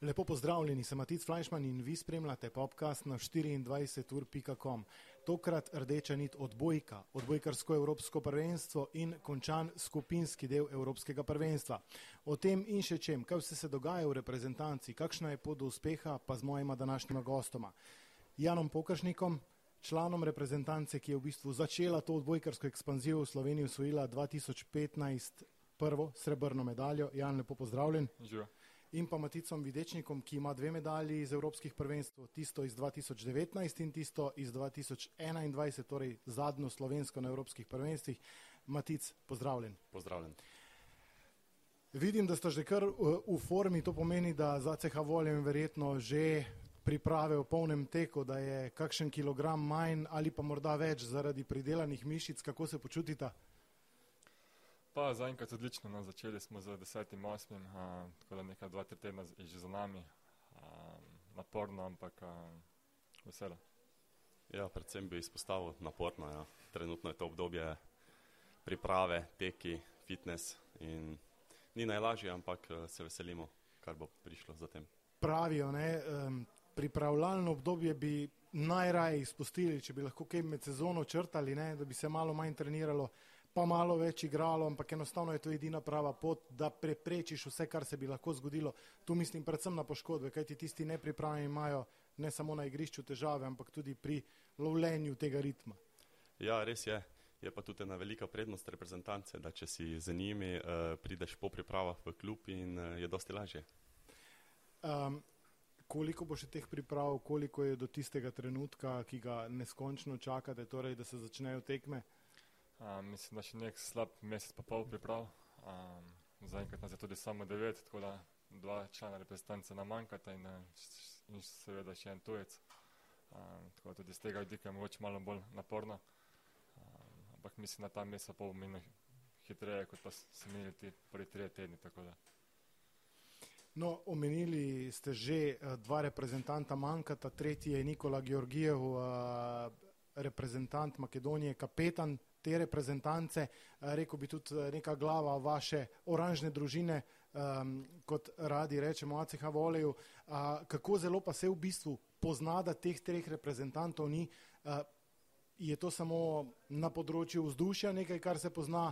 Lepo pozdravljeni, sem Matic Fleischmann in vi spremljate podcast na 24.com. Tokrat rdeča nit odbojka, odbojkarsko evropsko prvenstvo in končan skupinski del evropskega prvenstva. O tem in še čem, kaj vse se dogaja v reprezentanci, kakšna je pot do uspeha, pa z mojima današnjima gostoma. Janom Pokršnikom, članom reprezentance, ki je v bistvu začela to odbojkarsko ekspanzijo v Sloveniji, usvojila 2015 prvo srebrno medaljo. Jan, lepo pozdravljen. Živo in pa Maticom Videčnikom, ki ima dve medalji iz Evropskih prvenstv, tisto iz 2019 in tisto iz 2021, torej zadnjo slovensko na Evropskih prvenstvih. Matic, pozdravljen. Pozdravljen. Vidim, da ste že kar v formi, to pomeni, da za CH voljem verjetno že priprave v polnem teku, da je kakšen kilogram manj ali pa morda več zaradi pridelanih mišic, kako se počutite? Pa zaenkrat odlično, no, začeli smo z desetim, osmim, a, tako da nekaj dva, tri tedna je že za nami, a, naporno, ampak a, veselo. Ja, predvsem bi izpostavil naporno, ja. trenutno je to obdobje priprave, teki, fitness in ni najlažje, ampak se veselimo, kar bo prišlo za tem. Pravijo, ne, um, pripravljalno obdobje bi najraje izpustili, če bi lahko kaj med sezono črtali, ne, da bi se malo manj treniralo pa malo več igralo, ampak enostavno je to edina prava pot, da preprečiš vse, kar se bi lahko zgodilo. Tu mislim predvsem na poškodbe, kajti tisti nepripravljeni imajo ne samo na igrišču težave, ampak tudi pri lovljenju tega ritma. Ja, res je. Je pa tudi ena velika prednost reprezentance, da če si z njimi, uh, prideš po pripravah v klub in uh, je dosti lažje. Um, koliko bo še teh priprav, koliko je do tistega trenutka, ki ga neskončno čakate, torej da se začnejo tekme? Uh, Um, mislim, da še nek slab mesec pa pol priprav. Um, Zaenkrat nas je tudi samo devet, tako da dva člana reprezentance nam manjkata in, in seveda še en tujec. Um, tako da tudi z tega vidika je mogoče malo bolj naporno. Um, ampak mislim, da ta mesec pol mine hitreje, kot pa se minili ti prvi tri tedni. No, omenili ste že dva reprezentanta manjkata, tretji je Nikola Georgijev, reprezentant Makedonije, kapetan te reprezentance, eh, rekel bi tudi eh, neka glava vaše oranžne družine, um, kot radi rečemo, ACH voleju, uh, kako zelo pa se v bistvu pozna, da teh treh reprezentantov ni, uh, je to samo na področju vzdušja nekaj, kar se pozna,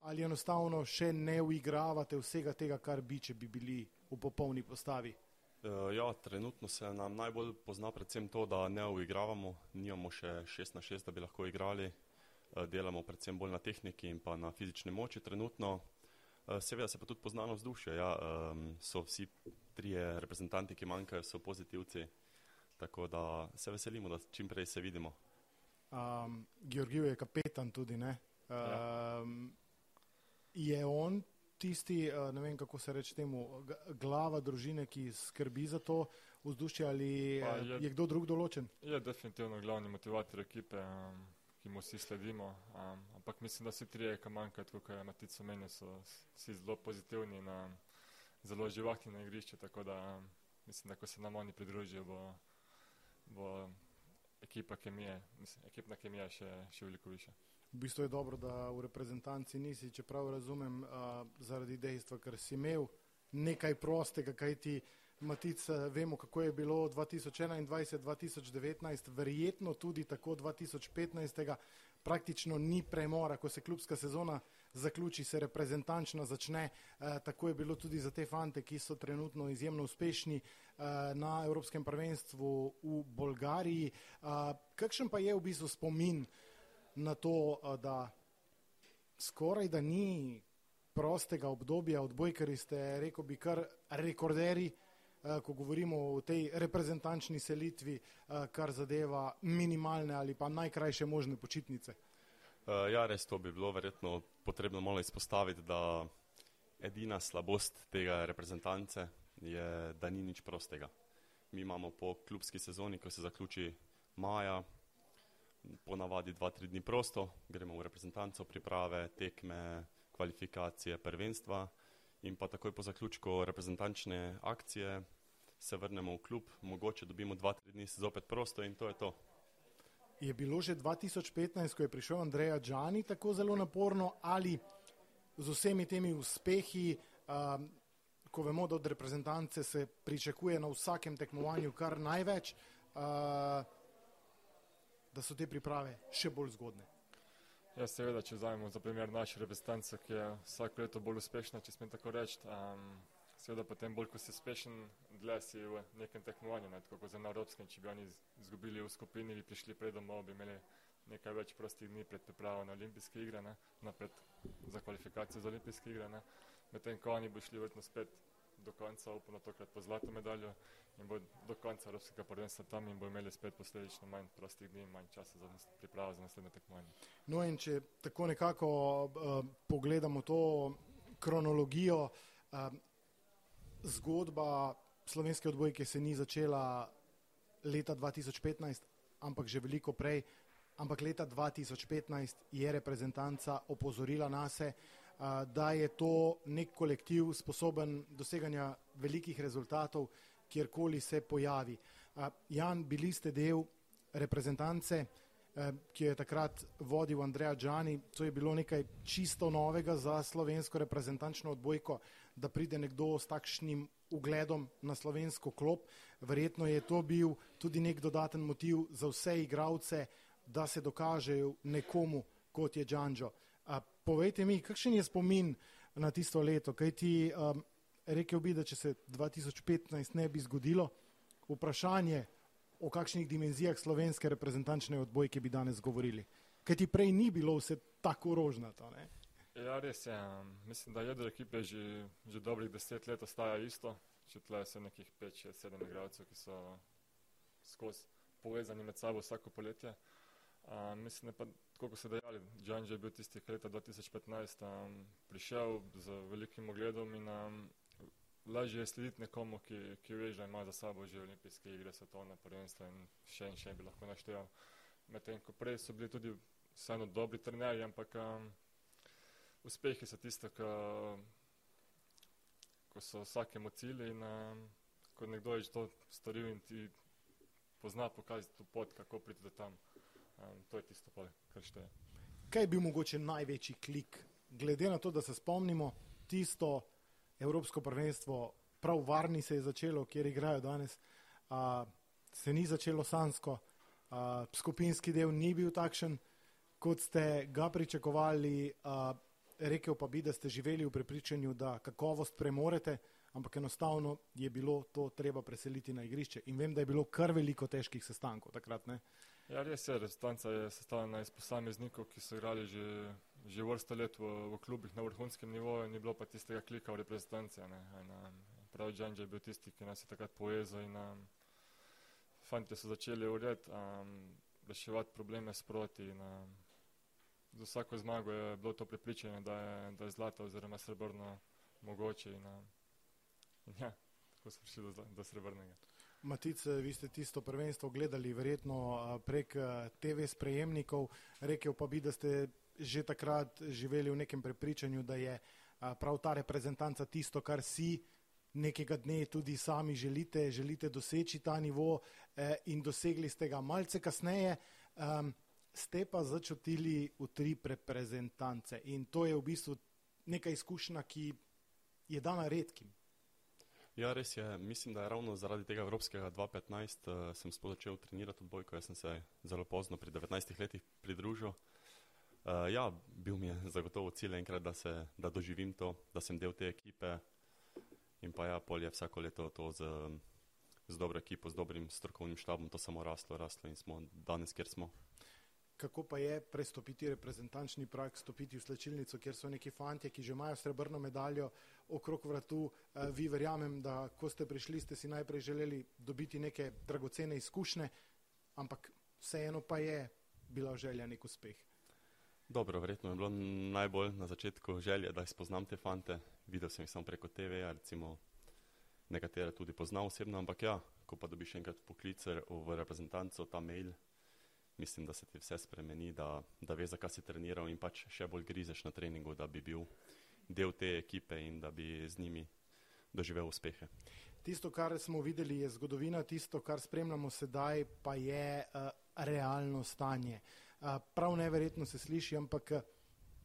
ali enostavno še ne uigravate vsega tega, kar bi, če bi bili v popolni postavi? Ja, trenutno se nam najbolj pozna predvsem to, da ne uigravamo, nimamo še 6 na 6, da bi lahko igrali, delamo predvsem bolj na tehniki in pa na fizični moči trenutno. Eh, seveda se pa tudi poznano vzdušje, ja, so vsi trije reprezentanti, ki manjkajo, so pozitivci, tako da se veselimo, da čim prej se vidimo. Um, Georgijev je kapetan tudi, ne? Um, ja. Je on tisti, eh, ne vem kako se reče temu, glava družine, ki skrbi za to vzdušje ali je, je kdo drug določen? Je definitivno glavni motivator ekipe. Um ki mu vsi sledimo. Um, ampak mislim, da vsi trije, ki manjkajo, kot je Matic omenil, so vsi zelo pozitivni in um, zelo živahni na igrišču. Tako da um, mislim, da ko se nam oni pridružijo, bo, bo ekipa kemije, mislim, ekipna kemija še, še veliko više. V bistvu je dobro, da v reprezentanci nisi, čeprav razumem, uh, zaradi dejstva, ker si imel nekaj prostega, kaj ti. Matic, vemo, kako je bilo 2021-2019, verjetno tudi tako 2015. Praktično ni premora, ko se klubska sezona zaključi, se reprezentančno začne. E, tako je bilo tudi za te fante, ki so trenutno izjemno uspešni e, na Evropskem prvenstvu v Bolgariji. E, kakšen pa je v bistvu spomin na to, da skoraj da ni prostega obdobja odbojkari ste, rekel bi, kar rekorderi. Eh, ko govorimo o tej reprezentančni selitvi, eh, kar zadeva minimalne ali pa najkrajše možne počitnice? Eh, ja, res to bi bilo verjetno potrebno malo izpostaviti, da edina slabost tega reprezentance je, da ni nič prostega. Mi imamo po klubski sezoni, ko se zaključi maja, ponavadi dva, tri dni prosto, gremo v reprezentanco, priprave, tekme, kvalifikacije, prvenstva in pa takoj po zaključku reprezentančne akcije se vrnemo v klub, mogoče dobimo dva, tri dni zopet prosto in to je to. Je bilo že 2015, ko je prišel Andreja Džani, tako zelo naporno ali z vsemi temi uspehi, um, ko vemo, da od reprezentance se pričakuje na vsakem tekmovanju kar največ, uh, da so te priprave še bolj zgodne. Ja, seveda, če vzamemo za primer naše reprezentance, ki je vsako leto bolj uspešna, če smem tako reči. Um, seveda, potem bolj, ko si uspešen, dlje si v nekem tekmovanju, ne, tako kot za Evropskem, če bi oni izgubili v skupini, bi prišli pred domov, bi imeli nekaj več prostih dni pred pripravo na olimpijske igre, ne, napred za kvalifikacijo za olimpijske igre, ne. Medtem, ko oni bo šli vrtno spet do konca, upamo tokrat po zlato medaljo in bo do konca Evropskega prvenstva tam in bo imeli spet posledično manj prostih dni in manj časa za pripravo za naslednje tekmovanje. No in če tako nekako uh, pogledamo to kronologijo, uh, zgodba slovenske odbojke se ni začela leta 2015, ampak že veliko prej, ampak leta 2015 je reprezentanca opozorila nase, uh, da je to nek kolektiv sposoben doseganja velikih rezultatov, kjerkoli se pojavi. Jan, bili ste del reprezentance, ki je takrat vodil Andreja Džani, to je bilo nekaj čisto novega za slovensko reprezentančno odbojko, da pride nekdo s takšnim ugledom na slovensko klop. Verjetno je to bil tudi nek dodaten motiv za vse igravce, da se dokažejo nekomu, kot je Džanžo. Povejte mi, kakšen je spomin na tisto leto, kaj ti um, rekel bi, da če se 2015 ne bi zgodilo, vprašanje o kakšnih dimenzijah slovenske reprezentančne odbojke bi danes govorili. Ker ti prej ni bilo vse tako rožnato. Ne? Ja, res je. Mislim, da jedro ekipe že, že dobrih deset let ostaja isto. Če tle so nekih 5-7 igralcev, ki so skozi povezani med sabo vsako poletje. Uh, mislim, da kot so dejali, Džan je bil tisti, ki je leta 2015 um, prišel z velikim ogledom in um, lažje je slediti nekomu, ki, ki ve, da ima za sabo že olimpijske igre, svetovne prvenstva in še in še bi lahko naštel. Medtem ko prej so bili tudi vseeno dobri trenerji, ampak um, uspehi so tiste, ko, ko so vsakemu cilj in um, ko nekdo je že to storil in ti pozna pokazati to pot, kako priti do tam. Um, to je tisto, kar šteje. Kaj je bil mogoče največji klik, glede na to, da se spomnimo tisto, Evropsko prvenstvo, prav varni se je začelo, kjer igrajo danes, a, se ni začelo sansko, a, skupinski del ni bil takšen, kot ste ga pričakovali, a, rekel pa bi, da ste živeli v prepričanju, da kakovost premorete, ampak enostavno je bilo to treba preseliti na igrišče. In vem, da je bilo kar veliko težkih sestankov takrat. Ne? Ja, res je, restanca je sestavljena iz posameznikov, ki so igrali že že vrsto let v, v klubih na vrhunskem nivoju, ni bilo pa tistega klika v reprezentanci. Prav Džanž je bil tisti, ki nas je takrat povezal in um, fanti so začeli urejati, um, reševati probleme sproti. In, um, za vsako zmago je bilo to prepričanje, da je, da je zlato oziroma srebrno mogoče. In, um, in ja, tako smo prišli do, do srebrnega. Matic, vi ste tisto prvenstvo gledali verjetno prek TV sprejemnikov, rekel pa bi, da ste že takrat živeli v nekem prepričanju, da je prav ta reprezentanca tisto, kar si nekega dne tudi sami želite, želite doseči ta nivo e, in dosegli ste ga malce kasneje, ste pa začutili v tri reprezentance in to je v bistvu neka izkušnja, ki je dana redkim. Ja, res je. Mislim, da je ravno zaradi tega Evropskega 2015 uh, sem sploh začel trenirati odbojko. Jaz sem se zelo pozno, pri 19 letih, pridružil. Uh, ja, bil mi je zagotovo cilj enkrat, da, se, da doživim to, da sem del te ekipe in pa ja, pol je vsako leto to z, z dobro ekipo, z dobrim strokovnim štabom, to samo raslo, raslo in smo danes, kjer smo. Kako pa je prestopiti reprezentančni prak, stopiti v slečilnico, kjer so neki fanti, ki že imajo srebrno medaljo okrog vratu. Uh, vi verjamem, da ko ste prišli, ste si najprej želeli dobiti neke dragocene izkušnje, ampak vseeno pa je bila želja nek uspeh. Dobro, verjetno je bilo najbolj na začetku želje, da spoznam te fante. Videl sem jih samo preko TV, recimo nekatere tudi poznal osebno, ampak ja, ko pa dobiš enkrat poklicer v reprezentanco, ta mail, mislim, da se ti vse spremeni, da, da veš, zakaj si treniral in pač še bolj grizeš na treningu, da bi bil del te ekipe in da bi z njimi doživel uspehe. Tisto, kar smo videli, je zgodovina, tisto, kar spremljamo sedaj, pa je uh, realno stanje. Uh, prav neverjetno se sliši, ampak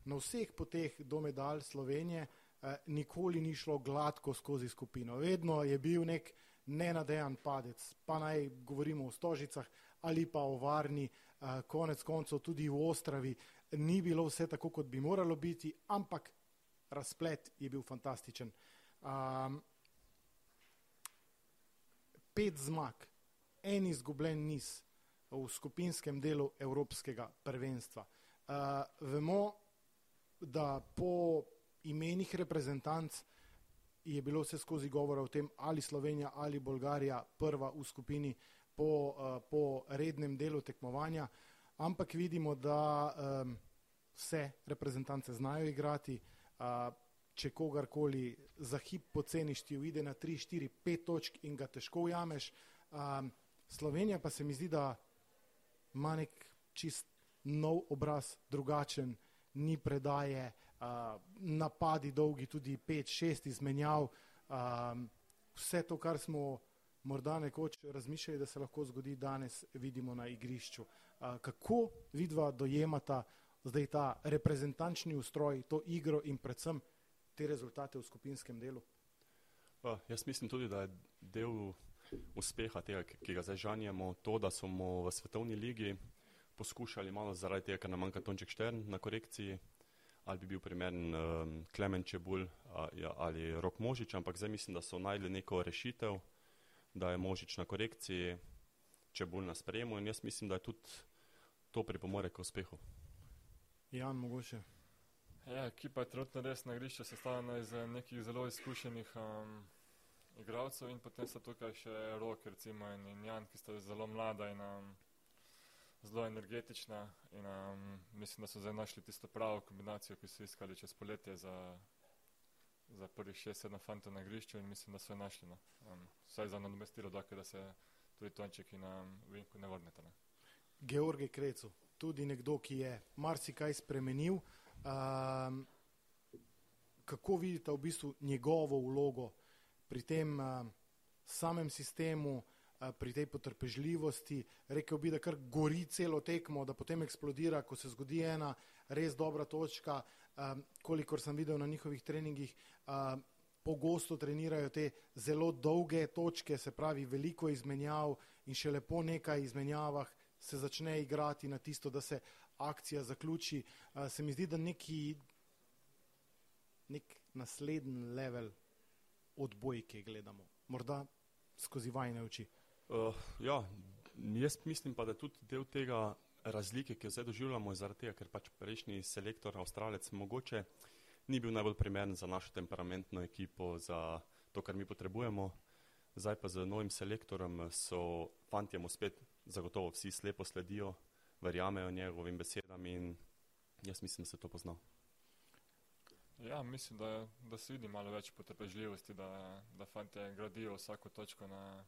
na vseh poteh do medalj Slovenije eh, nikoli ni šlo gladko skozi skupino. Vedno je bil nek nenadejan padec, pa naj govorimo o stožicah ali pa o varni, eh, konec koncev tudi v Ostravi. Ni bilo vse tako, kot bi moralo biti, ampak razplet je bil fantastičen. Um, pet zmag, en izgubljen niz v skupinskem delu Evropskega prvenstva. Uh, vemo, da po imenih reprezentanc je bilo vse skozi govora o tem, ali Slovenija ali Bolgarija prva v skupini po, uh, po rednem delu tekmovanja, ampak vidimo, da um, vse reprezentance znajo igrati. Uh, če kogarkoli za hip poceniš, ti uide na 3, 4, 5 točk in ga težko ujameš. Um, Slovenija pa se mi zdi, da ima nek čist nov obraz, drugačen, ni predaje, uh, napadi dolgi, tudi 5, 6 izmenjav. Um, vse to, kar smo morda nekoč razmišljali, da se lahko zgodi danes, vidimo na igrišču. Kako vidva dojemata zdaj ta reprezentančni ustroj, to igro in predvsem te rezultate v skupinskem delu? Pa, jaz mislim tudi, da je del uspeha tega, ki ga zdaj žanjemo, to, da smo v svetovni ligi poskušali malo zaradi tega, ker nam manjka Tonček Štern na korekciji, ali bi bil primeren um, Klemen Čebul ja, ali Rok Možič, ampak zdaj mislim, da so najdli neko rešitev, da je Možič na korekciji, Čebul na sprejemu in jaz mislim, da je tudi to pripomore k uspehu. Jan, mogoče. Ja, ekipa je trenutno res na igrišču sestavljena iz nekih zelo izkušenih um, igralcev in potem so tukaj še Rok, recimo, in, in Jan, ki sta zelo mlada in um, zelo energetična in um, mislim, da so zdaj našli tisto pravo kombinacijo, ki so iskali čez poletje za, za prvih šest, sedem fantov na igrišču in mislim, da so jo našli. No. Um, vsaj za nadomestilo, da se tudi Tonček in um, Vinku ne vrnete. Ne. Georgi Krecu, tudi nekdo, ki je marsikaj spremenil. Um, kako vidite v bistvu njegovo vlogo pri tem uh, samem sistemu, uh, pri tej potrpežljivosti? Rekel bi, da kar gori celo tekmo, da potem eksplodira, ko se zgodi ena res dobra točka. Um, kolikor sem videl na njihovih treningih, uh, pogosto trenirajo te zelo dolge točke, se pravi veliko izmenjav in še lepo nekaj izmenjavah se začne igrati na tisto, da se akcija zaključi. Uh, se mi zdi, da neki nek naslednji level odbojke gledamo, morda skozi vajne oči. Uh, ja, jaz mislim pa, da tudi del tega razlike, ki jo zdaj doživljamo, je zaradi tega, ker pač prejšnji selektor, avstralec, mogoče ni bil najbolj primeren za našo temperamentno ekipo, za to, kar mi potrebujemo. Zdaj pa z novim selektorem so fantjem spet zagotovo vsi slepo sledijo, verjamejo njegovim besedam in jaz mislim, da se to pozna. Ja, mislim, da, da se vidi malo več potrpežljivosti, da, da fante gradijo vsako točko na,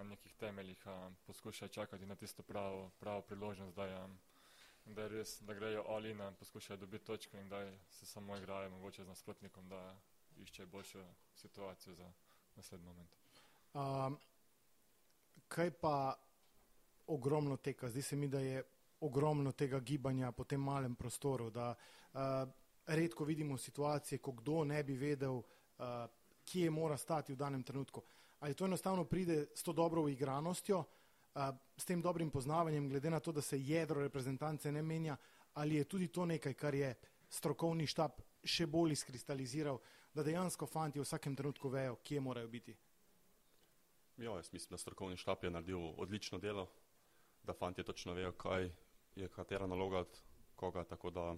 na nekih temeljih, poskušajo čakati na tisto pravo, pravo priložnost, da, je, da, res, da grejo olina, poskušajo dobiti točko in da se samo igrajo mogoče z nasprotnikom, da iščejo boljšo situacijo za naslednji moment. Um, kaj pa ogromno teka. Zdi se mi, da je ogromno tega gibanja po tem malem prostoru, da uh, redko vidimo situacije, ko kdo ne bi vedel, uh, kje mora stati v danem trenutku. Ali to enostavno pride s to dobro igranostjo, uh, s tem dobrim poznavanjem, glede na to, da se jedro reprezentance ne menja, ali je tudi to nekaj, kar je strokovni štab še bolj izkristaliziral, da dejansko fanti v vsakem trenutku vejo, kje morajo biti. Ja, jaz mislim, da strokovni štab je naredil odlično delo, da fanti točno vejo, kaj je katera naloga od koga. Tako da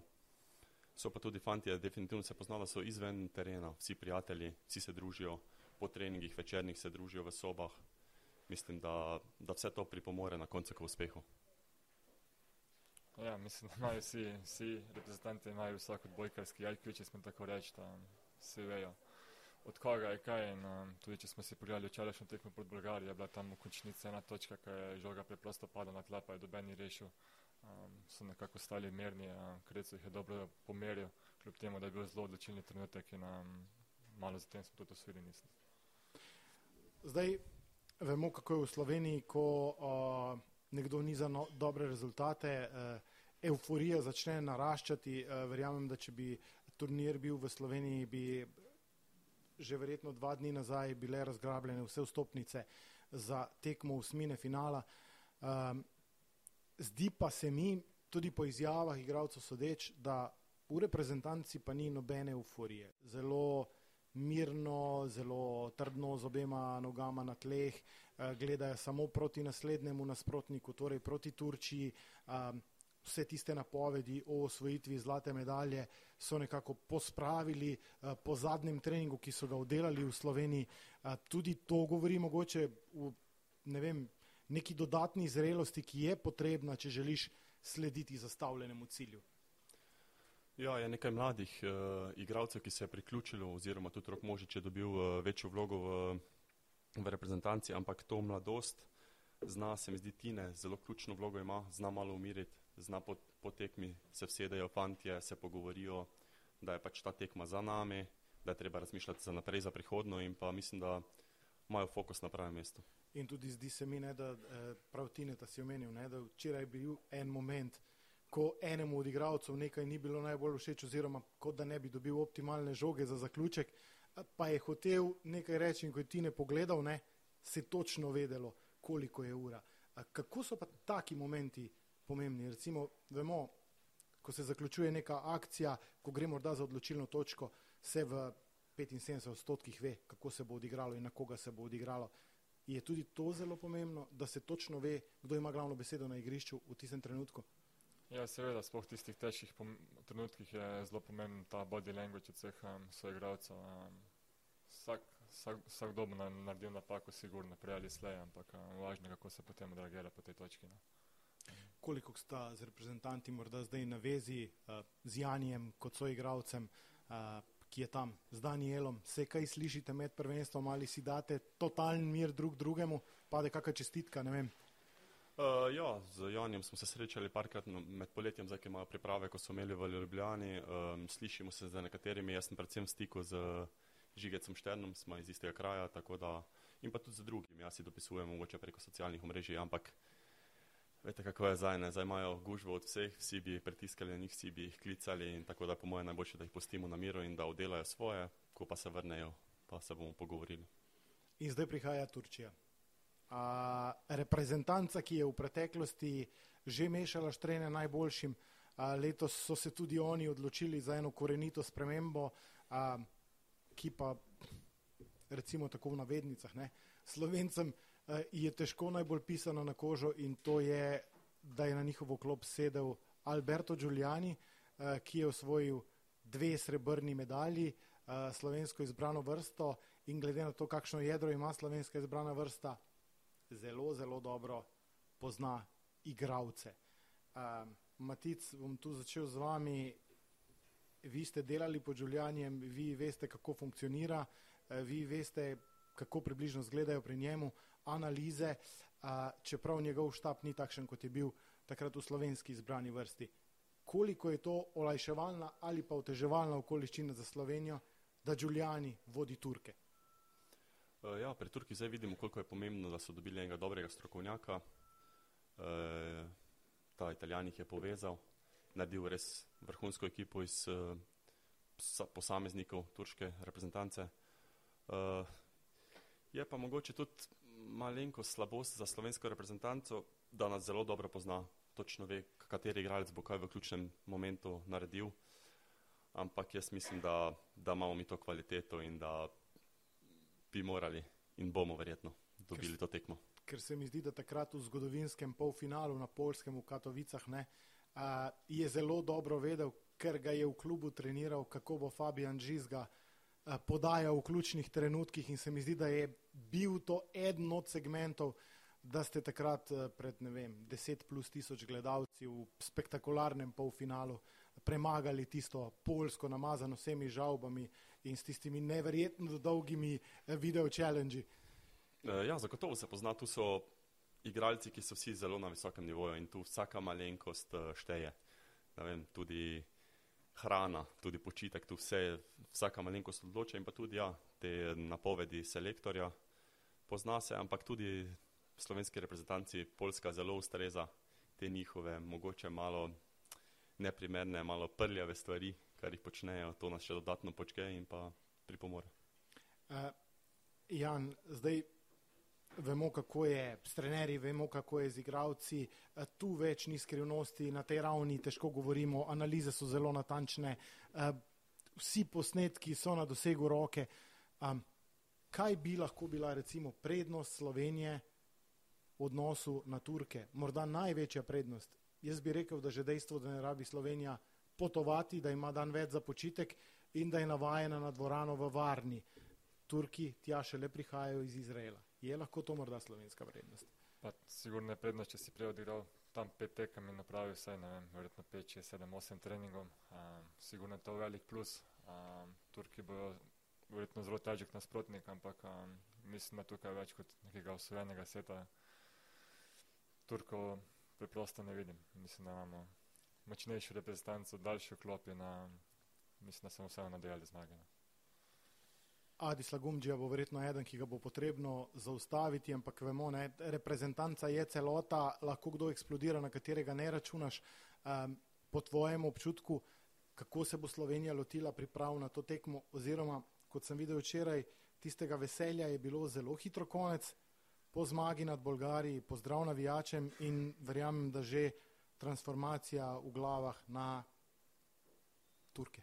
so pa tudi fanti, definitivno se poznala, so izven terena, vsi prijatelji, vsi se družijo po treningih, večernih se družijo v sobah. Mislim, da, da vse to pripomore na koncu k uspehu. Ja, mislim, da imajo vsi, vsi reprezentanti imajo vsak odbojkarski IQ, če smo tako reči, da vsi vejo od koga je kaj. In, um, tudi če smo si pogledali včerajšnjo tekmo pod Bolgarijo, je bila tam v končnici ena točka, ki je žoga preprosto padla na tla, pa je dobeni rešil. Um, so nekako stali mirni, um, Krecu jih je dobro pomeril, kljub temu, da je bil zelo odločilni trenutek in um, malo zatem smo tudi osvojili nisem. Zdaj vemo, kako je v Sloveniji, ko uh, nekdo niza no, dobre rezultate uh, euforija začne naraščati. Uh, verjamem, da če bi turnir bil v Sloveniji, bi že verjetno dva dni nazaj bile razgrabljene vse vstopnice za tekmo usmine finala. Um, zdi pa se mi, tudi po izjavah igralcev sodeč, da v reprezentanci pa ni nobene euforije. Zelo mirno, zelo trdno z obema nogama na tleh, uh, gledajo samo proti naslednjemu nasprotniku, torej proti Turčiji. Um, vse tiste napovedi o osvojitvi zlate medalje so nekako pospravili uh, po zadnjem treningu, ki so ga oddelali v Sloveniji. Uh, tudi to govori mogoče v ne vem, neki dodatni zrelosti, ki je potrebna, če želiš slediti zastavljenemu cilju. Ja, je nekaj mladih uh, igralcev, ki se je priključilo, oziroma tudi rok Možič je dobil uh, večjo vlogo v, v reprezentanci, ampak to mladost zna, se mi zdi, Tine zelo ključno vlogo ima, zna malo umiriti, zna po, po tekmi se vsedejo fantje, se pogovorijo, da je pač ta tekma za nami, da je treba razmišljati za naprej, za prihodno in pa mislim, da imajo fokus na pravem mestu. In tudi zdi se mi, ne, da eh, prav Tine, da si omenil, ne, da včeraj je bil en moment, ko enemu od igralcev nekaj ni bilo najbolj všeč, oziroma kot da ne bi dobil optimalne žoge za zaključek, pa je hotel nekaj reči in ko je Tine pogledal, ne, se je točno vedelo, koliko je ura. Kako so pa taki momenti pomembni? Recimo, vemo, ko se zaključuje neka akcija, ko gre morda za odločilno točko, se v 75 odstotkih ve, kako se bo odigralo in na koga se bo odigralo je tudi to zelo pomembno, da se točno ve, kdo ima glavno besedo na igrišču v tistem trenutku. Ja, seveda, sploh v tistih težkih trenutkih je zelo pomemben ta body language od vseh um, soigralcev. Um, vsak, vsak, vsak dobo na, naredil napako, sigurno, prej ali slej, ampak um, važno je, kako se potem odreagira po tej točki. No. Koliko sta z reprezentanti morda zdaj na vezi uh, z Janijem kot soigralcem, uh, ki je tam z Danielom, se kaj slišite med prvenstvom ali si date totalen mir drug drugemu, pade kakšna čestitka, ne vem. Uh, ja, z Janjem smo se srečali parkrat med poletjem, zdaj, ki imajo priprave, ko so imeli v Ljubljani. Um, slišimo se z nekaterimi, jaz sem predvsem v stiku z Žigecem Šternom, smo iz istega kraja, tako da in pa tudi z drugimi, jaz si dopisujem mogoče preko socialnih omrežij, ampak Veste, kako je zdaj, ne? zdaj imajo gužvo od vseh, vsi bi pritiskali na njih, vsi bi jih klicali in tako da po mojem najboljše, da jih pustimo na miru in da oddelajo svoje, ko pa se vrnejo, pa se bomo pogovorili. In zdaj prihaja Turčija. A, reprezentanca, ki je v preteklosti že mešala štrene najboljšim, a, letos so se tudi oni odločili za eno korenito spremembo, a, ki pa recimo tako v navednicah, ne, slovencem Eh, je težko najbolj pisano na kožo in to je, da je na njihovo klop sedel Alberto Giuliani, eh, ki je osvojil dve srebrni medalji, eh, slovensko izbrano vrsto in glede na to, kakšno jedro ima slovenska izbrana vrsta, zelo, zelo dobro pozna igravce. Matic, bom tu začel z vami. Vi ste delali pod Giulianijem, vi veste, kako funkcionira, vi veste, kako približno izgledajo pri njemu analize, čeprav njegov štab ni takšen, kot je bil takrat v slovenski izbrani vrsti. Koliko je to olajševalna ali pa oteževalna okoliščina za Slovenijo, da Giuliani vodi Turke? E, ja, pri Turki zdaj vidimo, koliko je pomembno, da so dobili enega dobrega strokovnjaka. E, ta italijan jih je povezal, naredil res vrhunsko ekipo iz e, posameznikov turške reprezentance. Je pa mogoče tudi malenko slabost za slovensko reprezentanco, da nas zelo dobro pozna, točno ve, kateri igralec bo kaj v ključnem momentu naredil. Ampak jaz mislim, da, da imamo mi to kvaliteto in da bi morali in bomo verjetno dobili to tekmo. Ker se mi zdi, da takrat v zgodovinskem polfinalu na Polskem v Katovicah ne, a, je zelo dobro vedel, ker ga je v klubu treniral, kako bo Fabijan Žizga podajal v ključnih trenutkih in se mi zdi, da je bil to eden od segmentov, da ste takrat pred ne vem, deset plus tisoč gledalci v spektakularnem polfinalu premagali tisto polsko namazano vsemi žalbami in s tistimi neverjetno dolgimi eh, video challenge. Eh, ja, zagotovo se pozna, tu so igralci, ki so vsi zelo na visokem nivoju in tu vsaka malenkost šteje. Vem, tudi hrana, tudi počitek, tu vse, vsaka malenkost odloča in pa tudi ja, te napovedi selektorja pozna se, ampak tudi slovenski reprezentanci Poljska zelo ustreza te njihove mogoče malo neprimerne, malo prljave stvari, kar jih počnejo, to nas še dodatno počke in pa pripomore. Uh, Jan, zdaj vemo, kako je s trenerji, vemo, kako je z igravci, uh, tu več ni skrivnosti, na tej ravni težko govorimo, analize so zelo natančne, uh, vsi posnetki so na dosegu roke. Um, kaj bi lahko bila recimo prednost Slovenije v odnosu na Turke? Morda največja prednost. Jaz bi rekel, da že dejstvo, da ne rabi Slovenija potovati, da ima dan več za počitek in da je navajena na dvorano v varni. Turki tja še le prihajajo iz Izraela. Je lahko to morda slovenska prednost? Pa sigurno je prednost, če si prej odigral tam pet tekem in napravil vse, ne vem, verjetno pet, šest, sedem, osem treningov. Um, sigurno je to velik plus. Um, Turki bojo verjetno zelo težek nasprotnik, ampak um, mislim, da tukaj več kot nekega osvojenega sveta Turkov preprosto ne vidim. Mislim, da imamo močnejšo reprezentanco, daljši vklop in mislim, da smo vseeno nadejali zmage. No. Adi Slagumdžija bo verjetno eden, ki ga bo potrebno zaustaviti, ampak vemo, ne, reprezentanca je celota, lahko kdo eksplodira, na katerega ne računaš. Um, po tvojem občutku, kako se bo Slovenija lotila priprav na to tekmo, oziroma kot sem videl včeraj, tistega veselja je bilo zelo hitro konec po zmagi nad Bolgariji, pozdrav navijačem in verjamem, da že transformacija v glavah na Turke.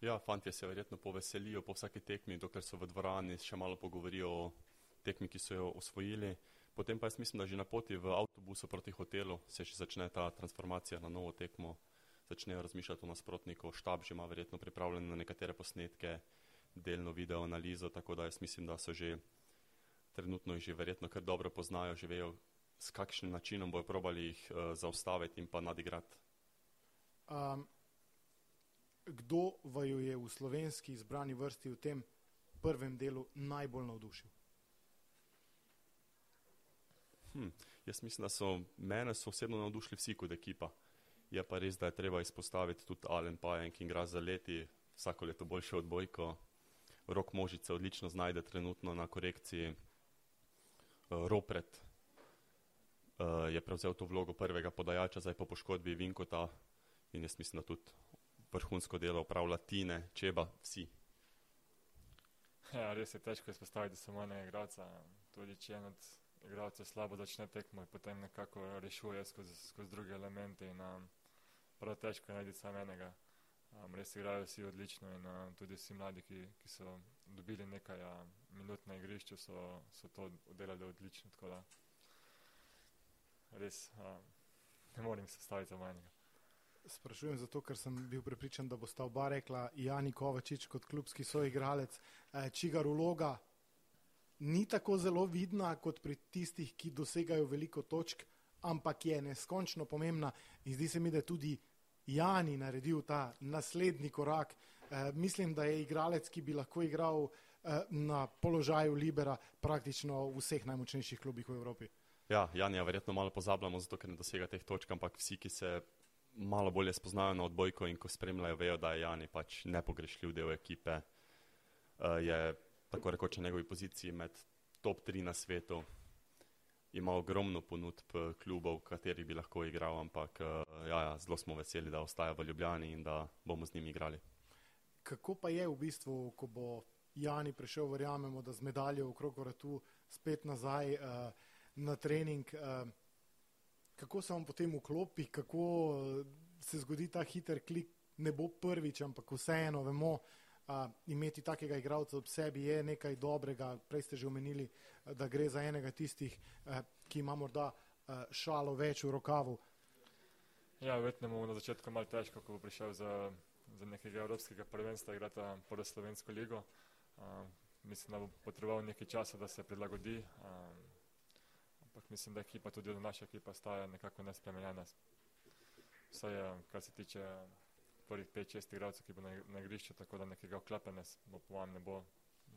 Ja, fanti se verjetno poveselijo po vsaki tekmi, dokler so v dvorani, še malo pogovorijo o tekmi, ki so jo osvojili. Potem pa jaz mislim, da že na poti v avtobusu proti hotelu se še začne ta transformacija na novo tekmo, začnejo razmišljati o nasprotniku, štab že ima verjetno pripravljene na nekatere posnetke, delno video analizo, tako da jaz mislim, da so že trenutno jih že verjetno kar dobro poznajo, že vejo, s kakšnim načinom bojo probali jih uh, zaustaviti in pa nadigrati. Um, kdo vaju je v slovenski izbrani vrsti v tem prvem delu najbolj navdušil? Hm, jaz mislim, da so mene so osebno navdušili vsi kot ekipa. Je pa res, da je treba izpostaviti tudi Alen Pajen, ki igra za leti, vsako leto boljše odbojko. Rok Možice odlično znajde trenutno na korekciji. Uh, Ropret uh, je prevzel to vlogo prvega podajača, zdaj po poškodbi Vinkota in jaz mislim, da tudi vrhunsko delo upravlja Tine, Čeba, vsi. Ja, res je težko izpostaviti samo enega igralca. Tudi če en od igralcev slabo začne tekmo potem nekako rešuje skozi, skozi druge elemente in um, prav težko najti samo enega. Um, res igrajo vsi odlično in um, tudi vsi mladi, ki, ki so dobili nekaj um, minut na igrišču, so, so to oddelali odlično. Tako da res um, ne morem se staviti za manjega. Sprašujem zato, ker sem bil prepričan, da bo sta oba rekla Jani Kovačič kot klubski soigralec, eh, čigar vloga ni tako zelo vidna kot pri tistih, ki dosegajo veliko točk, ampak je neskončno pomembna in zdi se mi, da tudi Jani naredil ta naslednji korak. Eh, mislim, da je igralec, ki bi lahko igral eh, na položaju Libera praktično v vseh najmočnejših klubih v Evropi. Ja, Janja verjetno malo pozabljamo, zato ker ne dosega teh točk, ampak vsi, ki se malo bolje spoznajo na odbojko in ko spremljajo, vejo, da je Jani pač nepogrešljiv del ekipe. Uh, je tako rekoč na njegovi poziciji med top 3 na svetu. Ima ogromno ponudb klubov, v katerih bi lahko igral, ampak uh, ja, ja, zelo smo veseli, da ostaja v Ljubljani in da bomo z njimi igrali. Kako pa je v bistvu, ko bo Jani prišel, verjamemo, da z medaljo v krokoratu spet nazaj? Uh, na trening. Eh, kako se vam potem vklopi, kako eh, se zgodi ta hiter klik, ne bo prvič, ampak vseeno vemo, a, imeti takega igralca ob sebi je nekaj dobrega. Prej ste že omenili, da gre za enega tistih, a, ki ima morda a, šalo več v rokavu. Ja, verjetno bomo na začetku malo težko, ko bo prišel za, za nekega evropskega prvenstva igrati pod slovensko ligo. A, mislim, da bo potreboval nekaj časa, da se prilagodi. A, ampak mislim, da ekipa, tudi naša ekipa, staja nekako nespremenjena. Vse je, kar se tiče prvih 5-6 igralcev, ki bo na, igrišču, tako da nekega oklepanja bo po vam ne bo,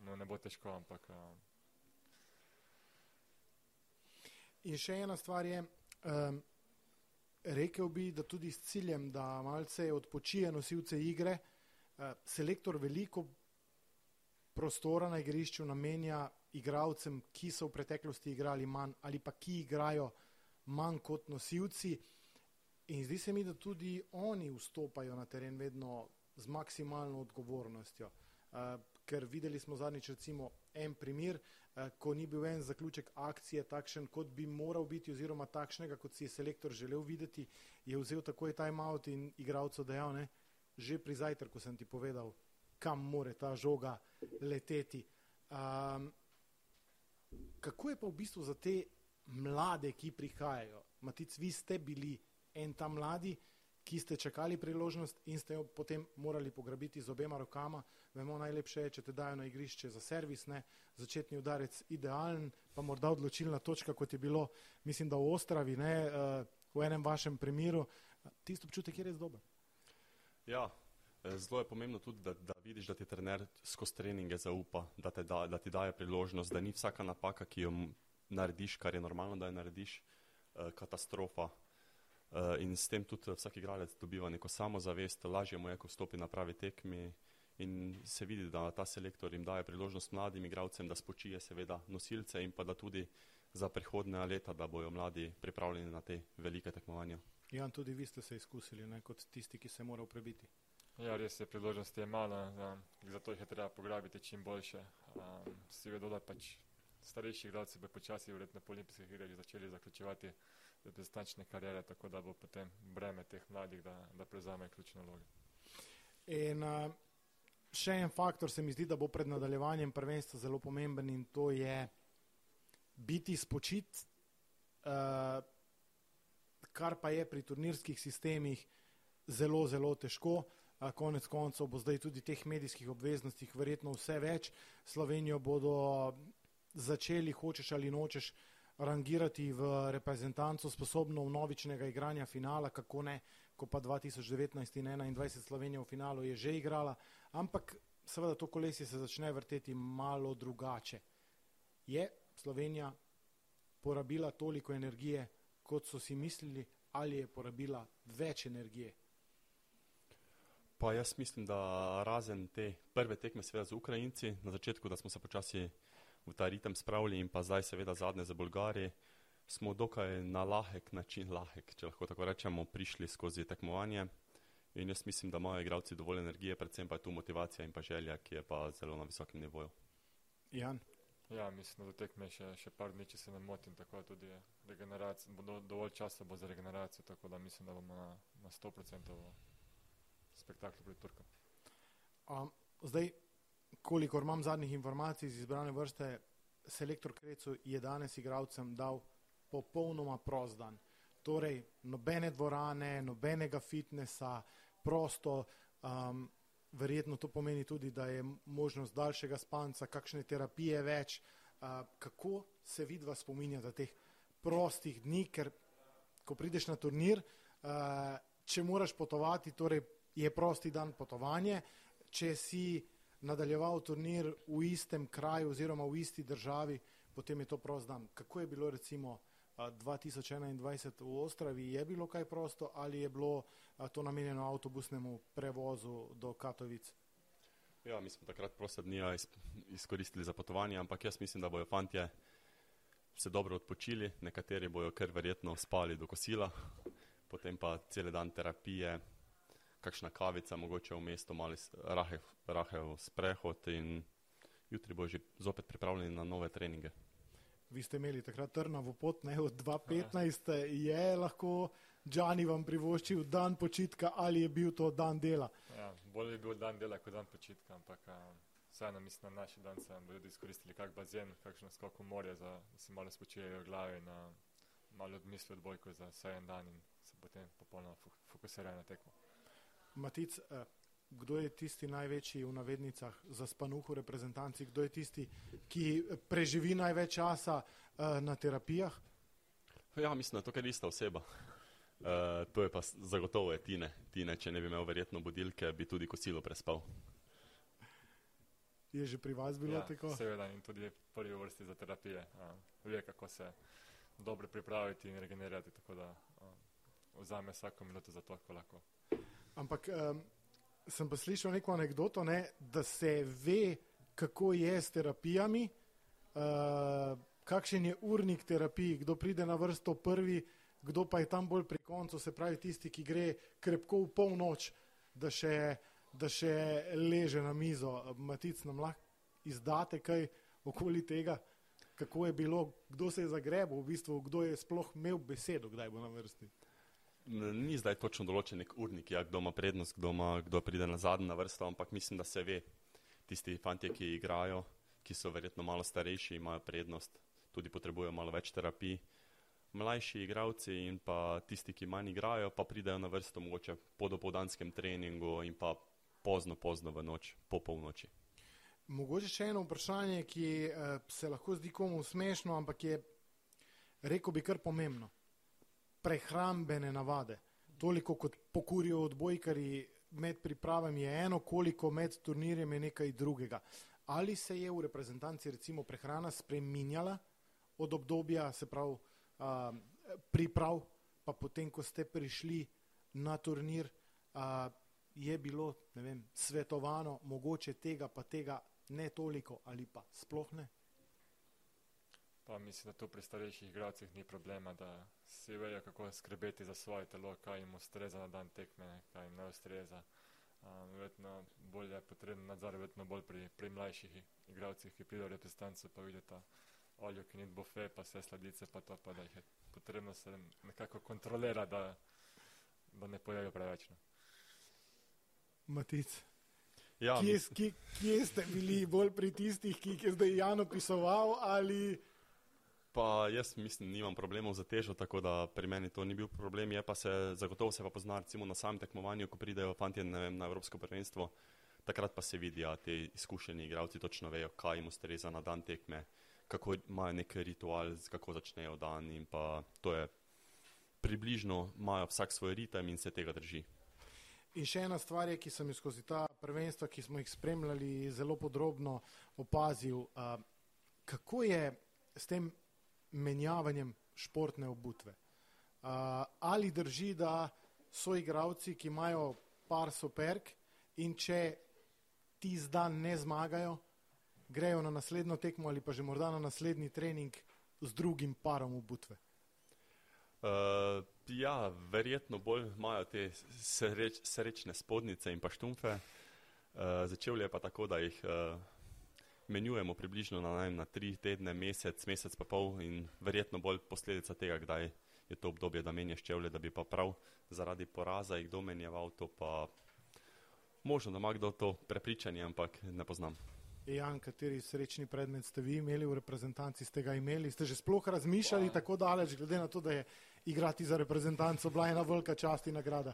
no, ne bo težko, ampak. Uh... In še ena stvar je, um, rekel bi, da tudi s ciljem, da malce odpočije nosilce igre, uh, selektor veliko prostora na igrišču namenja igravcem, ki so v preteklosti igrali manj ali pa ki igrajo manj kot nosilci. In zdi se mi, da tudi oni vstopajo na teren vedno z maksimalno odgovornostjo. Uh, ker videli smo zadnjič recimo en primer, uh, ko ni bil en zaključek akcije takšen, kot bi moral biti, oziroma takšnega, kot si je selektor želel videti, je vzel takoj time out in igralcu dejal, ne, že pri zajtrku sem ti povedal, kam more ta žoga leteti. Um, kako je pa v bistvu za te mlade, ki prihajajo? Matic, vi ste bili en ta mladi, ki ste čakali priložnost in ste jo potem morali pograbiti z obema rokama. Vemo, najlepše je, če te dajo na igrišče za servis, ne, začetni udarec idealen, pa morda odločilna točka, kot je bilo, mislim, da v Ostravi, ne, uh, v enem vašem primeru. Tisto občutek je res dober. Ja, eh, zelo je pomembno tudi, da, da vidiš, da ti trener skozi treninge zaupa, da, da, da ti daje priložnost, da ni vsaka napaka, ki jo narediš, kar je normalno, da jo narediš, eh, katastrofa. Eh, in s tem tudi vsak igralec dobiva neko samozavest, lažje mu je, ko stopi na pravi tekmi in se vidi, da ta selektor jim daje priložnost mladim igralcem, da spočije seveda nosilce in pa da tudi za prihodne leta, da bojo mladi pripravljeni na te velike tekmovanja. Jan, tudi vi ste se izkusili ne, kot tisti, ki se je moral prebiti. Ja, res je, priložnosti je malo, ja, zato jih je treba pograbiti čim boljše. Um, si vedo, da pač starejši igralci bi počasi verjetno po olimpijskih igrah začeli zaključevati reprezentančne karijere, tako da bo potem breme teh mladih, da, da prevzame ključne vloge. In uh, še en faktor se mi zdi, da bo pred nadaljevanjem prvenstva zelo pomemben in to je biti spočit, uh, kar pa je pri turnirskih sistemih zelo, zelo težko. Konec koncev bo zdaj tudi teh medijskih obveznostih verjetno vse več. Slovenijo bodo začeli, hočeš ali nočeš, rangirati v reprezentanco sposobno vnovičnega igranja finala, kako ne, ko pa 2019 in 2021 Slovenija v finalu je že igrala, ampak seveda to kolesje se začne vrteti malo drugače. Je Slovenija porabila toliko energije, kot so si mislili, ali je porabila več energije? Pa jaz mislim, da razen te prve tekme seveda z Ukrajinci, na začetku, da smo se počasi v ta ritem spravili in pa zdaj seveda zadnje za Bolgari, smo dokaj na lahek način, lahek, če lahko tako rečemo, prišli skozi tekmovanje. In jaz mislim, da imajo igravci dovolj energije, predvsem pa je tu motivacija in pa želja, ki je pa zelo na visokem nivoju. Jan. Ja, mislim, da tekme še, še par dni, če se ne motim, tako da tudi regeneracija, do, dovolj časa bo za regeneracijo, tako da mislim, da bomo na, na 100% v spektaklu pred Turkom. Um, zdaj, kolikor imam zadnjih informacij iz izbrane vrste, selektor Krecu je danes igralcem dal popolnoma prost dan. Torej, nobene dvorane, nobenega fitnesa, prosto, um, verjetno to pomeni tudi, da je možnost daljšega spanca, kakšne terapije več. Uh, kako se vidva spominjata teh prostih dni, ker ko prideš na turnir, uh, če moraš potovati, torej je prosti dan potovanje, če si nadaljeval turnir v istem kraju oziroma v isti državi, potem je to prost dan. Kako je bilo recimo 2021 v Ostravi? Je bilo kaj prosto ali je bilo to namenjeno avtobusnemu prevozu do Katovic? Ja, mi smo takrat proste dni izkoristili za potovanje, ampak jaz mislim, da bojo fantje se dobro odpočili, nekateri bojo kar verjetno spali do kosila, potem pa cele dan terapije, kakšna kavica, mogoče v mestu, malo rahev, rahev sprehod in jutri bo že zopet pripravljeni na nove treninge. Vi ste imeli takrat trnavo pot, ne od 2015, je lahko Džani vam privoščil dan počitka ali je bil to dan dela? Ja, bolje je bil dan dela kot dan počitka, ampak vseeno mislim, na naši dan se bodo izkoristili kak bazen, kakšno skok v morje, za, da si malo spočijejo glave in malo odmislijo odbojko za vse en dan in se potem popolnoma fokusirajo na tekmo. Matic, eh, kdo je tisti največji v navednicah za spanuhu reprezentanci, kdo je tisti, ki preživi največ časa eh, na terapijah? Ja, mislim, da to je ista oseba. Uh, to je pa zagotovo je Tine. Tine, če ne bi imel verjetno budilke, bi tudi kosilo prespal. Je že pri vas bilo ja, tako? Seveda in tudi prvi vrsti za terapije. Uh, ve, kako se dobro pripraviti in regenerirati, tako da uh, vzame vsako minuto za to, kako lahko. Ampak um, sem pa slišal neko anegdoto, ne, da se ve, kako je s terapijami, uh, kakšen je urnik terapij, kdo pride na vrsto prvi, kdo pa je tam bolj pri koncu, se pravi tisti, ki gre krepko v polnoč, da še, da še leže na mizo. Matic nam lahko izdate kaj okoli tega, kako je bilo, kdo se je zagrebil, v bistvu, kdo je sploh imel besedo, kdaj bo na vrsti. Ni zdaj točno določen nek urnik, ja, kdo ima prednost, kdo, ima, kdo pride na zadnjo vrsto, ampak mislim, da se ve. Tisti fanti, ki igrajo, ki so verjetno malo starejši, imajo prednost, tudi potrebujejo malo več terapij. Mlajši igravci in pa tisti, ki manj igrajo, pa pridejo na vrsto mogoče po dopoldanskem treningu in pa pozno, pozno v noč, po polnoči. Mogoče še eno vprašanje, ki eh, se lahko zdi komu smešno, ampak je, rekel bi, kar pomembno prehrambene navade. Toliko kot pokurijo odbojkari med pripravami je eno, koliko med turnirjem je nekaj drugega. Ali se je v reprezentanci recimo prehrana spreminjala od obdobja, se pravi, a, priprav, pa potem, ko ste prišli na turnir, a, je bilo, ne vem, svetovano, mogoče tega pa tega ne toliko ali pa sploh ne? Pa mislim, da tu pri starejših igralcih ni problema, da si vejo, kako skrbeti za svoje telo, kaj jim ustreza na dan tekme, kaj jim ne ustreza. Um, verjetno bolj je potreben nadzor, verjetno bolj pri, pri mlajših igralcih, ki pridejo v reprezentanco, pa vidite oljo, ki ni bofe, pa vse sladice, pa to, pa da jih je potrebno se nekako kontrolira, da, da ne pojejo preveč. No. Matic. Ja, kje, kje, kje ste bili bolj pri tistih, ki jih je zdaj Jan opisoval ali pa jaz mislim, nimam problemov za težo, tako da pri meni to ni bil problem. Je pa se, zagotovo se pa pozna recimo na samem tekmovanju, ko pridejo fanti na Evropsko prvenstvo, takrat pa se vidijo, ja, te izkušeni igralci točno vejo, kaj jim ustreza na dan tekme, kako imajo nek ritual, kako začnejo dan in pa to je približno, imajo vsak svoj ritem in se tega drži. In še ena stvar je, ki sem jo skozi ta prvenstva, ki smo jih spremljali, zelo podrobno opazil, uh, kako je s tem menjavanjem športne obutve. Uh, ali drži, da so igravci, ki imajo par superk in če ti zdan ne zmagajo, grejo na naslednjo tekmo ali pa že morda na naslednji trening z drugim parom obutve? Uh, ja, verjetno bolj imajo te sreč, srečne spodnice in pa štumfe. Uh, začel je pa tako, da jih uh, menjujemo približno na, najem, na tri tedne, mesec, mesec pa pol in verjetno bolj posledica tega, kdaj je to obdobje, da menjaš čevlje, da bi pa prav zaradi poraza jih domenjeval, to pa možno, da ima kdo to prepričanje, ampak ne poznam. Jan, kateri srečni predmet ste vi imeli v reprezentanci, ste ga imeli, ste že sploh razmišljali pa. tako daleč, glede na to, da je igrati za reprezentanco bila ena velika čast in nagrada?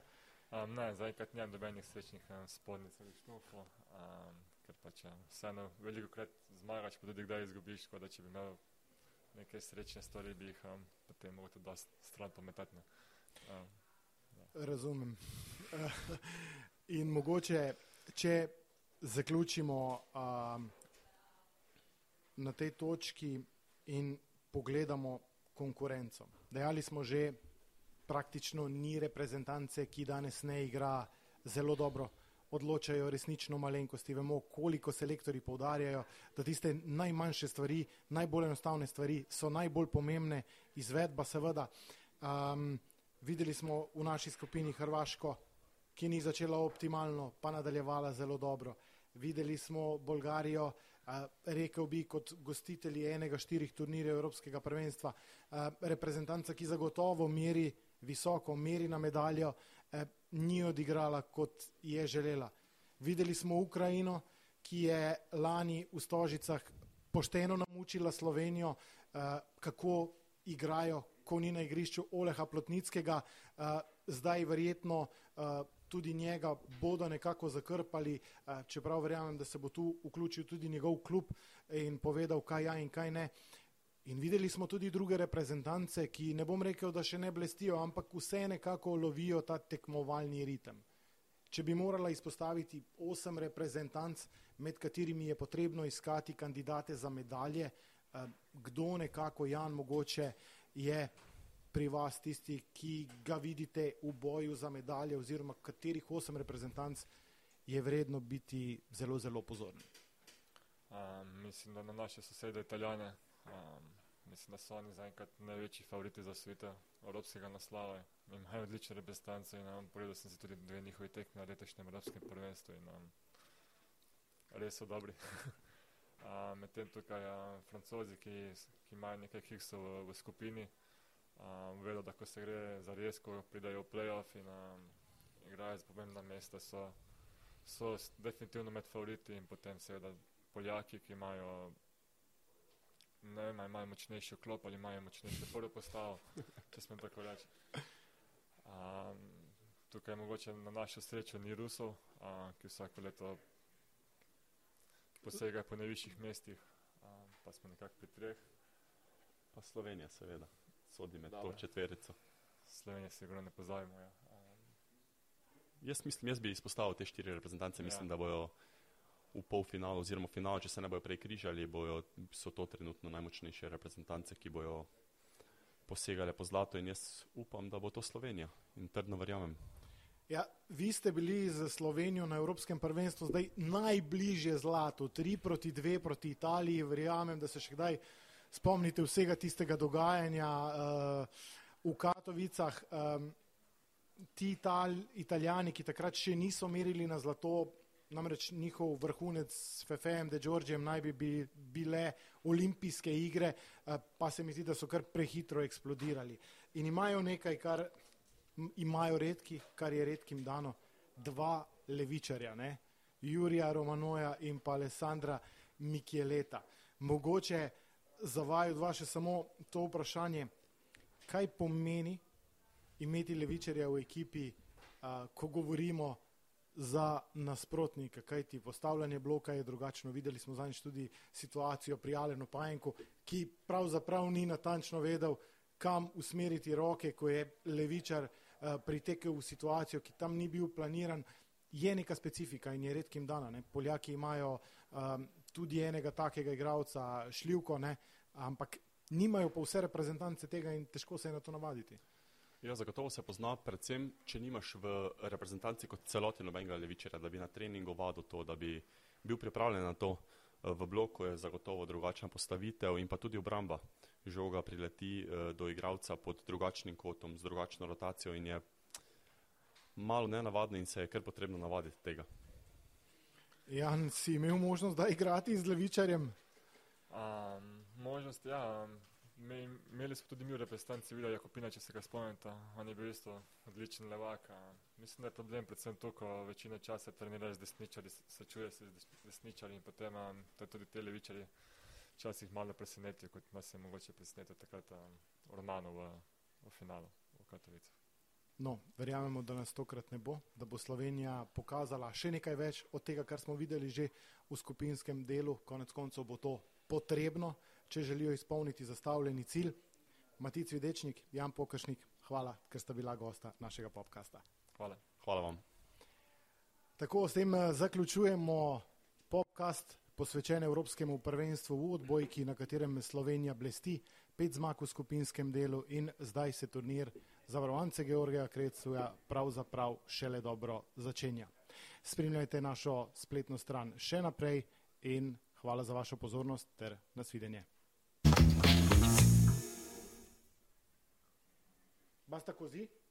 Um, ne, zaenkrat nimam dobenih srečnih um, spodnic ali šnufov. Um, pač ja, vseeno veliko krat zmagaš, pa tudi kdaj izgubiš, tako da če bi imel neke srečne stvari, bi jih um, potem tudi dosti stran pometati. Um, ja. Razumem. In mogoče, če zaključimo um, na tej točki in pogledamo konkurenco. Dejali smo že, praktično ni reprezentance, ki danes ne igra zelo dobro odločajo resnično malenkosti. Vemo, koliko selektori povdarjajo, da tiste najmanjše stvari, najbolj enostavne stvari so najbolj pomembne, izvedba seveda. Um, videli smo v naši skupini Hrvaško, ki ni začela optimalno, pa nadaljevala zelo dobro. Videli smo Bolgarijo, rekel bi, kot gostitelji enega štirih turnirjev Evropskega prvenstva, reprezentanca, ki zagotovo meri visoko, meri na medaljo, eh, ni odigrala, kot je želela. Videli smo Ukrajino, ki je lani v Stožicah pošteno namučila Slovenijo, eh, kako igrajo, ko ni na igrišču Oleha Plotnickega, eh, zdaj verjetno eh, tudi njega bodo nekako zakrpali, eh, čeprav verjamem, da se bo tu vključil tudi njegov klub in povedal, kaj ja in kaj ne. In videli smo tudi druge reprezentance, ki ne bom rekel, da še ne blestijo, ampak vse nekako lovijo ta tekmovalni ritem. Če bi morala izpostaviti osem reprezentanc, med katerimi je potrebno iskati kandidate za medalje, eh, kdo nekako, Jan, mogoče je pri vas tisti, ki ga vidite v boju za medalje oziroma katerih osem reprezentanc je vredno biti zelo, zelo pozorni? Um, mislim, da na naše sosede Italijane um, Mislim, da so oni zaenkrat največji favoriti za sveta evropskega naslava. Imajo odlične reprezentance in um, pogledal sem si tudi dve njihovi tekmi na letošnjem evropskem prvenstvu in um, res so dobri. Medtem tukaj um, francozi, ki, ki imajo nekaj kiksov v, v skupini, um, vedo, da ko se gre za res, ko pridajo v playoff in um, igrajo za pomembna mesta, so, so definitivno med favoriti in potem seveda Poljaki, ki imajo ne vem, imajo močnejši klop ali imajo močnejši prvo postavo, če smem tako reči. Um, tukaj mogoče na našo srečo ni Rusov, uh, ki vsako leto posegajo po najvišjih mestih, um, pa smo nekako pri treh. Pa Slovenija, seveda, sodi med Dobre. to četverico. Slovenija se ne pozajmo. Ja. Um, jaz mislim, jaz bi izpostavil te štiri reprezentance, mislim, ja. da bojo v polfinalu oziroma finalu, če se ne bojo prekrižali, bojo, so to trenutno najmočnejše reprezentance, ki bojo posegale po zlato in jaz upam, da bo to Slovenija in trdno verjamem. Ja, vi ste bili za Slovenijo na Evropskem prvenstvu zdaj najbližje zlatu, tri proti dve proti Italiji. Verjamem, da se še kdaj spomnite vsega tistega dogajanja uh, v Katovicah. Um, ti Ital italijani, ki takrat še niso merili na zlato, namreč njihov vrhunec s Fefejem de Đorđem naj bi bile olimpijske igre, uh, pa se mi zdi, da so kar prehitro eksplodirali. In imajo nekaj, kar imajo redki, kar je redkim dano, dva levičarja, ne? Jurija Romanoja in pa Alessandra Mikieleta. Mogoče za vaju dva še samo to vprašanje, kaj pomeni imeti levičarja v ekipi, a, ko govorimo za nasprotnika, kaj ti postavljanje bloka je drugačno. Videli smo zadnjič tudi situacijo pri Alenu Pajenku, ki pravzaprav ni natančno vedel, kam usmeriti roke, ko je levičar uh, pritekel v situacijo, ki tam ni bil planiran, je neka specifika in je redkim dana. Ne. Poljaki imajo um, tudi enega takega igralca, šljivko, ne, ampak nimajo pa vse reprezentance tega in težko se je na to navaditi. Ja, zagotovo se pozna, predvsem, če nimaš v reprezentanci kot celoti nobenega levičera, da bi na treningu vadil to, da bi bil pripravljen na to. V bloku je zagotovo drugačna postavitev in pa tudi obramba žoga prileti uh, do igralca pod drugačnim kotom, z drugačno rotacijo in je malo nenavadno in se je kar potrebno navaditi tega. Jan, si imel možnost, da igrati z levičarjem? Um, možnost, ja. Me, imeli smo tudi mi reprezentanci Vilja Jakopina, če se ga spomnite. On je bil isto odličen levak. Mislim, da je problem predvsem to, ko večino časa treniraš z desničarji, se čuje se z desničarji in potem um, tudi te levičarji včasih malo presenetijo, kot nas je mogoče presenetiti takrat Romano v, v finalu v Katovicah. No, verjamemo, da nas tokrat ne bo, da bo Slovenija pokazala še nekaj več od tega, kar smo videli že v skupinskem delu. Konec koncev bo to potrebno, če želijo izpolniti zastavljeni cilj. Matic Videčnik, Jan Pokršnik, hvala, ker sta bila gosta našega popkasta. Hvala. Hvala vam. Tako s tem eh, zaključujemo popkast posvečen Evropskemu prvenstvu v odbojki, na katerem Slovenija blesti, pet zmag v skupinskem delu in zdaj se turnir za varovance Georgija Krecuja pravzaprav šele dobro začenja. Spremljajte našo spletno stran še naprej in hvala za vašo pozornost ter nasvidenje. Basta così?